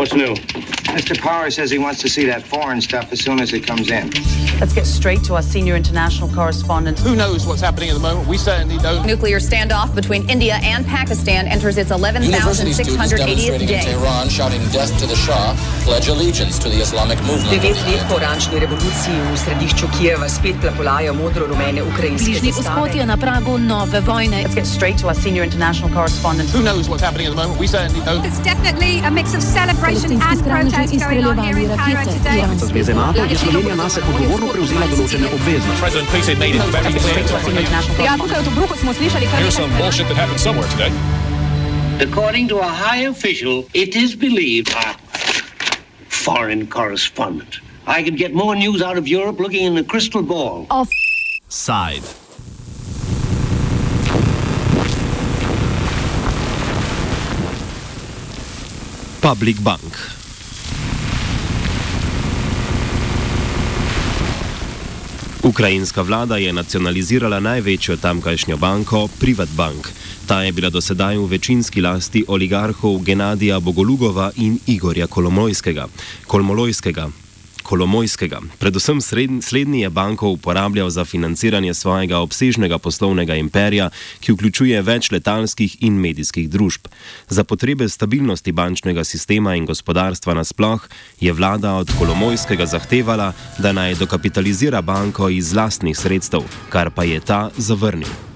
What's new? Mr. Power says he wants to see that foreign stuff as soon as it comes in. Let's get straight to our senior international correspondent. Who knows what's happening at the moment? We certainly don't. Nuclear standoff between India and Pakistan enters its 11,680th in day. Tehran shouting death to the Shah, pledge allegiance to the Islamic movement. Devet let po oranžni revoluciji v središču Kijeva spet plapolajo modro-rumene ukrajinske Bližnji vzhod je na pragu nove vojne. Let's get straight to our senior international correspondent. Who knows what's happening at the moment? We certainly don't. It's definitely a mix of celebration Palestinski and skrajneži protest going izstreljevali rakete. today. Zveze NATO je Slovenija nase odgovorno prevzela določene obveznosti. President Putin made it very Let's get straight to our senior clear. international Ja, tukaj v Tobruku smo slišali kar Here's some bullshit that happened somewhere today. According to a high official, it is believed a foreign correspondent. I could get more news out of Europe looking in a crystal ball. Off side. Public Bank. Ukrajinska vlada je nacionalizirala največjo tamkajšnjo banko, Privatbank. Ta je bila dosedaj v večinski lasti oligarhov Genadija Bogolugova in Igorja Kolomojskega. Kolmolojskega. Kolomojskega. Predvsem slednji je banko uporabljal za financiranje svojega obsežnega poslovnega imperija, ki vključuje več letalskih in medijskih družb. Za potrebe stabilnosti bančnega sistema in gospodarstva nasploh je vlada od Kolomojskega zahtevala, da naj dokapitalizira banko iz lastnih sredstev, kar pa je ta zavrnil.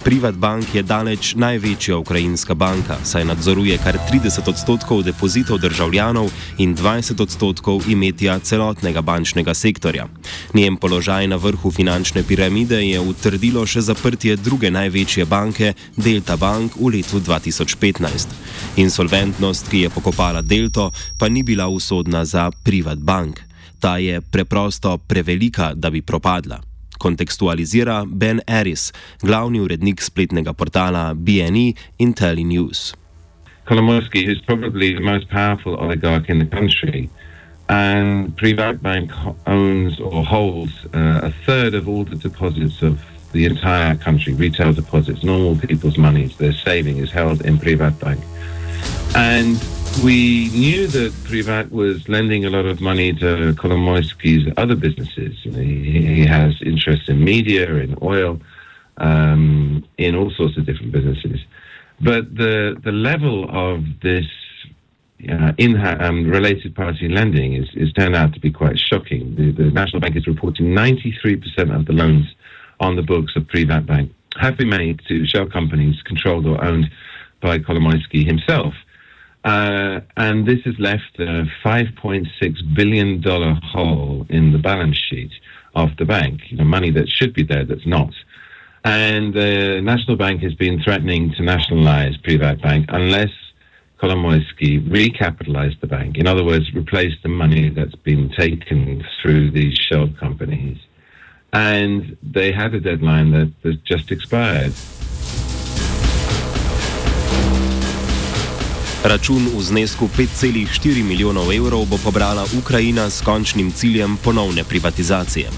Privatbank je daleč največja ukrajinska banka, saj nadzoruje kar 30 odstotkov depozitov državljanov in 20 odstotkov imetja celotnega bančnega sektorja. Njen položaj na vrhu finančne piramide je utrdilo še zaprtje druge največje banke, Delta Bank, v letu 2015. Insolventnost, ki je pokopala Delto, pa ni bila usodna za Privatbank. Ta je preprosto prevelika, da bi propadla. Kontekstualizira Ben Aris, glavni urednik spletnega portala BNE IntelliNews. Kolomoisky, who's probably the most powerful oligarch in the country, and Privatbank owns or holds uh, a third of all the deposits of the entire country, retail deposits, normal people's monies, their saving is held in Privatbank. And we knew that Privat was lending a lot of money to Kolomoisky's other businesses. You know, he, he has interests in media, in oil, um, in all sorts of different businesses. But the the level of this uh, in um, related party lending is, is turned out to be quite shocking. The, the National Bank is reporting 93% of the loans on the books of Privat Bank have been made to shell companies controlled or owned by Kolomoisky himself. Uh, and this has left a $5.6 billion hole in the balance sheet of the bank, you know, money that should be there that's not. And the National Bank has been threatening to nationalize Privat Bank unless Kolomoisky recapitalized the bank. In other words, replaced the money that's been taken through these shell companies. And they had a deadline that, that just expired. Račun v znesku 5,4 milijonov evrov bo pobrala Ukrajina s končnim ciljem ponovne privatizacije.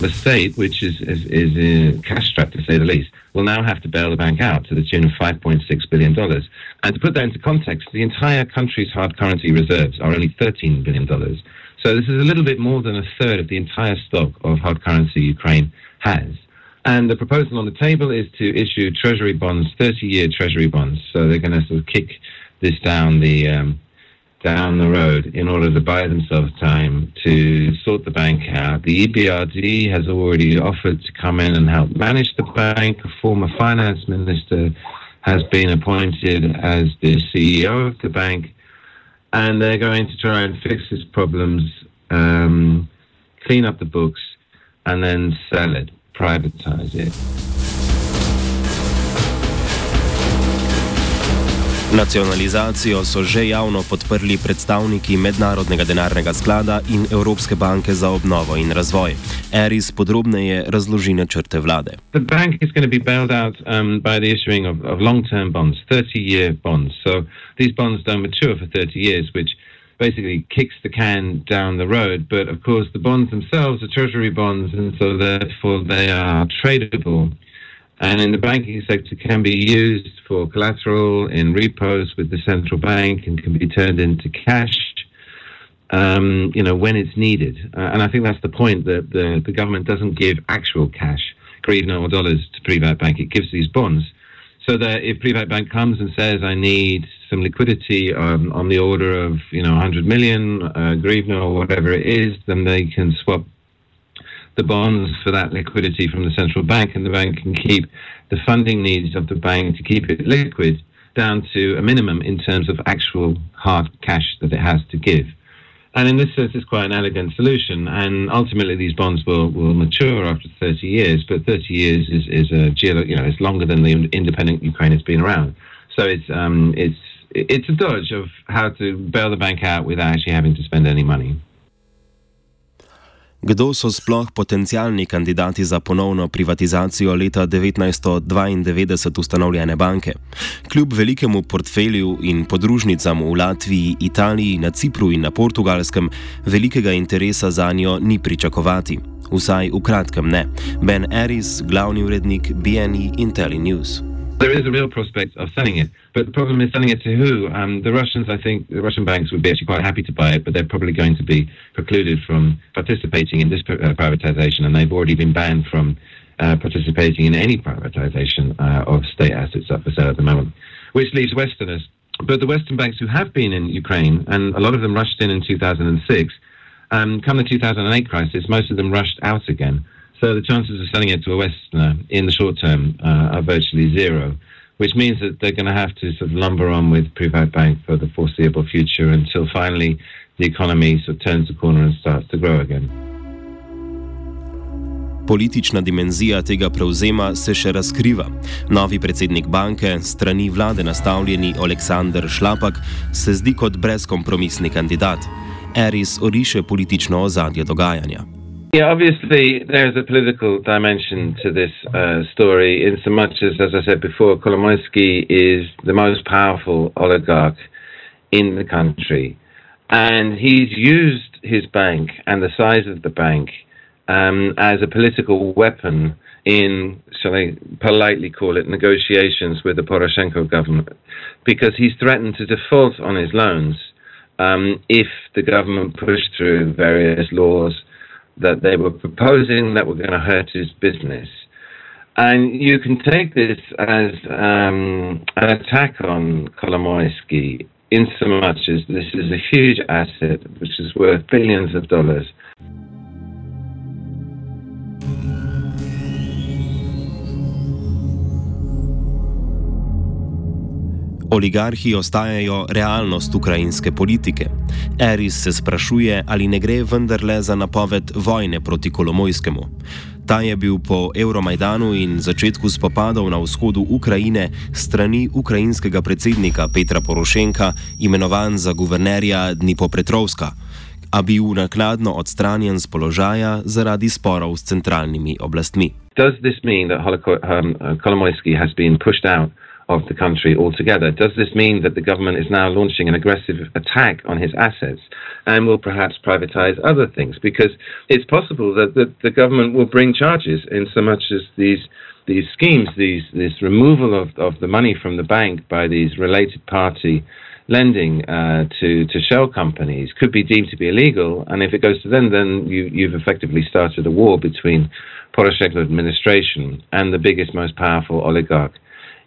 the state, which is is, is uh, cash strapped to say the least, will now have to bail the bank out to the tune of 5.6 billion dollars. And to put that into context, the entire country's hard currency reserves are only 13 billion dollars. So this is a little bit more than a third of the entire stock of hard currency Ukraine has. And the proposal on the table is to issue treasury bonds, 30-year treasury bonds. So they're going to sort of kick this down the um, down the road in order to buy themselves time to sort the bank out. The EBRD has already offered to come in and help manage the bank. A former finance minister has been appointed as the CEO of the bank, and they're going to try and fix its problems, um, clean up the books, and then sell it, privatize it. Nacionalizacijo so že javno podprli predstavniki Mednarodnega denarnega sklada in Evropske banke za obnovo in razvoj. Eris podrobneje razloži načrte vlade. The bank is going to be bailed out um, by the issuing of, of long term bonds, 30 year bonds. So these bonds don't mature for 30 years, which basically kicks the can down the road. But of course, the bonds themselves are treasury bonds, and so therefore they are tradable. And in the banking sector can be used for collateral in repos with the central bank and can be turned into cash um, you know, when it's needed. Uh, and I think that's the point that the, the government doesn't give actual cash, hryvnia or dollars to Privat Bank. It gives these bonds. So that if Privat Bank comes and says, I need some liquidity um, on the order of, you know, 100 million uh, or whatever it is, then they can swap the bonds for that liquidity from the central bank and the bank can keep the funding needs of the bank to keep it liquid down to a minimum in terms of actual hard cash that it has to give. And in this sense, it's quite an elegant solution. And ultimately, these bonds will, will mature after 30 years. But 30 years is, is a you know it's longer than the independent Ukraine has been around. So it's um, it's it's a dodge of how to bail the bank out without actually having to spend any money. Kdo so sploh potencijalni kandidati za ponovno privatizacijo leta 1992 ustanovljene banke? Kljub velikemu portfelju in podružnicam v Latviji, Italiji, na Cipru in na Portugalskem, velikega interesa za njo ni pričakovati. Vsaj v kratkem ne. Ben Aris, glavni urednik BNE IntelliNews. There is a real prospect of selling it, but the problem is selling it to who? Um, the Russians, I think, the Russian banks would be actually quite happy to buy it, but they're probably going to be precluded from participating in this uh, privatization, and they've already been banned from uh, participating in any privatization uh, of state assets up for sale at the moment, which leaves Westerners. But the Western banks who have been in Ukraine, and a lot of them rushed in in 2006, um, come the 2008 crisis, most of them rushed out again. So the chances of selling it to a Westerner in the short term uh, are virtually zero, which means that they're going to have to sort of lumber on with Privat Bank for the foreseeable future until finally the economy sort of turns the corner and starts to grow again. Politična dimenzija tega prevzema se še razkriva. Novi predsednik banke, strani vlade nastavljeni Aleksandr Šlapak, se zdi kot brezkompromisni kandidat. Eris oriše politično ozadje dogajanja. Yeah, obviously there's a political dimension to this uh, story, in so much as, as I said before, Kolomoisky is the most powerful oligarch in the country, and he's used his bank and the size of the bank um, as a political weapon in, shall I politely call it, negotiations with the Poroshenko government, because he's threatened to default on his loans um, if the government pushed through various laws that they were proposing that were going to hurt his business. And you can take this as um, an attack on Kolomoisky in so much as this is a huge asset which is worth billions of dollars. Oligarhi ostajajo realnost ukrajinske politike. Eris se sprašuje, ali ne gre vendarle za napoved vojne proti Kolomojskemu. Ta je bil po Euromajdanu in začetku spopadov na vzhodu Ukrajine strani ukrajinskega predsednika Petra Porošenka imenovan za guvernerja Dnipropetrovska, a bil nakladno odstranjen z položaja zaradi sporov s centralnimi oblastmi. Does this mean that um, Kolomoisky has been pushed out? Of the country altogether. Does this mean that the government is now launching an aggressive attack on his assets and will perhaps privatize other things? Because it's possible that the, the government will bring charges in so much as these these schemes, these this removal of, of the money from the bank by these related party lending uh, to to shell companies could be deemed to be illegal, and if it goes to them, then you, you've effectively started a war between Poroshenko administration and the biggest, most powerful oligarch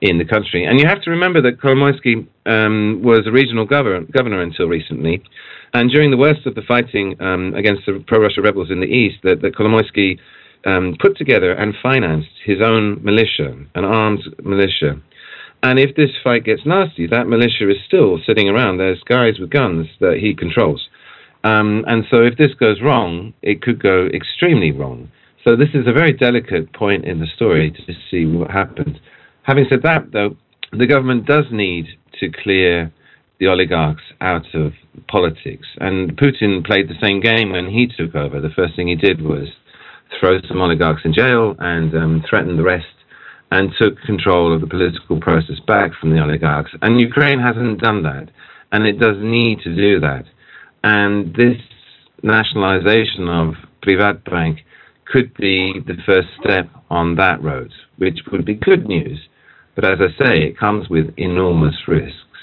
in the country. And you have to remember that Kolomoisky um, was a regional governor, governor until recently. And during the worst of the fighting um, against the pro-Russia rebels in the east, that, that Kolomoisky um, put together and financed his own militia, an armed militia. And if this fight gets nasty, that militia is still sitting around. There's guys with guns that he controls. Um, and so if this goes wrong, it could go extremely wrong. So this is a very delicate point in the story to see what happens. Having said that, though, the government does need to clear the oligarchs out of politics. And Putin played the same game when he took over. The first thing he did was throw some oligarchs in jail and um, threaten the rest and took control of the political process back from the oligarchs. And Ukraine hasn't done that. And it does need to do that. And this nationalization of Privatbank could be the first step on that road, which would be good news. But as I say, it comes with enormous risks.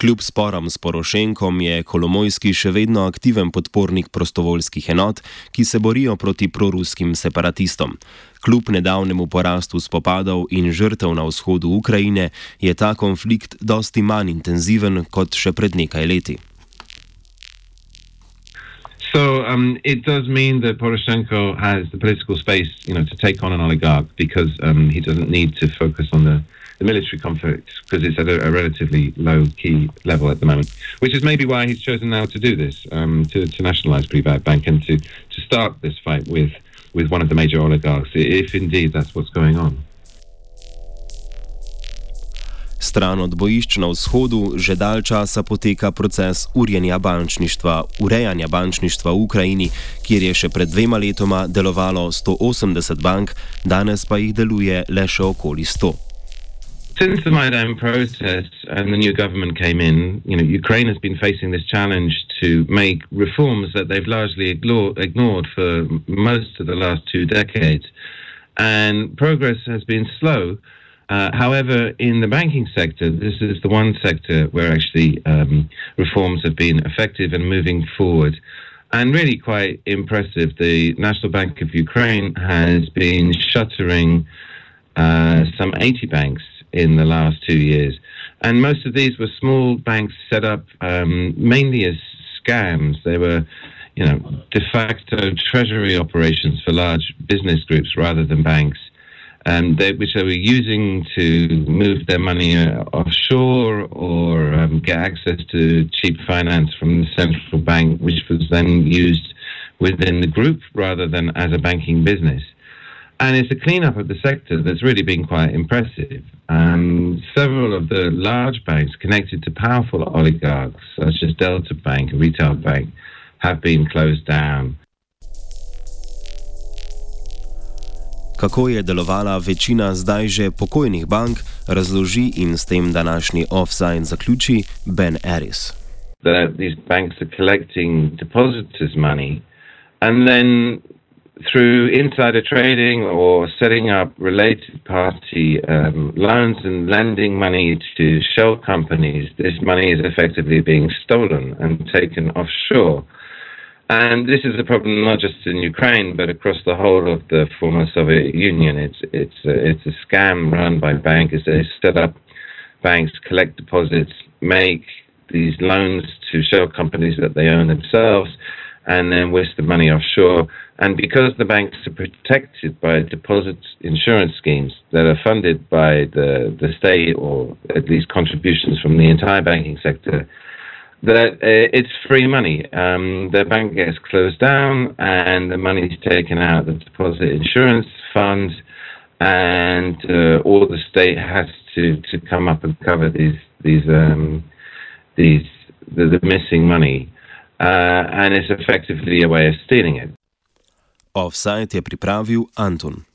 Kljub sporom s Porošenkom je Kolomojski še vedno aktiven podpornik prostovoljskih enot, ki se borijo proti proruskim separatistom. Kljub nedavnemu porastu spopadov in žrtev na vzhodu Ukrajine je ta konflikt dosti manj intenziven kot še pred nekaj leti. So um, it does mean that Poroshenko has the political space, you know, to take on an oligarch because um, he doesn't need to focus on the the military conflict because it's at a, a, relatively low key level at the moment, which is maybe why he's chosen now to do this, um, to, to nationalise Privat Bank and to, to start this fight with, with one of the major oligarchs, if indeed that's what's going on. Stran od bojišč na vzhodu že dalj časa poteka proces bančništva, urejanja bančništva v Ukrajini, kjer je še pred dvema letoma delovalo 180 bank, danes pa jih deluje le še okoli 100. since the Maidan protests and the new government came in, you know, Ukraine has been facing this challenge to make reforms that they've largely ignored for most of the last two decades. And progress has been slow. Uh, however, in the banking sector, this is the one sector where actually um, reforms have been effective and moving forward. And really quite impressive. The National Bank of Ukraine has been shuttering uh, some 80 banks in the last two years. And most of these were small banks set up um, mainly as scams. They were, you know, de facto treasury operations for large business groups rather than banks, um, they, which they were using to move their money uh, offshore or um, get access to cheap finance from the central bank, which was then used within the group rather than as a banking business. And it's a cleanup of the sector that's really been quite impressive. Um, several of the large banks connected to powerful oligarchs, such as Delta Bank, a retail bank, have been closed down. Kako je delovala večina zdaj že pokojnih bank, razloži in s tem današnji offside zaključi Ben Harris. That these banks are collecting depositors' money and then through insider trading or setting up related party um, loans and lending money to shell companies, this money is effectively being stolen and taken offshore. And this is a problem not just in Ukraine, but across the whole of the former Soviet Union. It's it's a, it's a scam run by bankers. They set up banks, collect deposits, make these loans to shell companies that they own themselves, and then whisk the money offshore and because the banks are protected by deposit insurance schemes that are funded by the, the state or at least contributions from the entire banking sector, that uh, it's free money. Um, the bank gets closed down and the money is taken out of the deposit insurance fund, and uh, all the state has to, to come up and cover these these um, these the, the missing money, uh, and it's effectively a way of stealing it. Offside je pripravil Anton.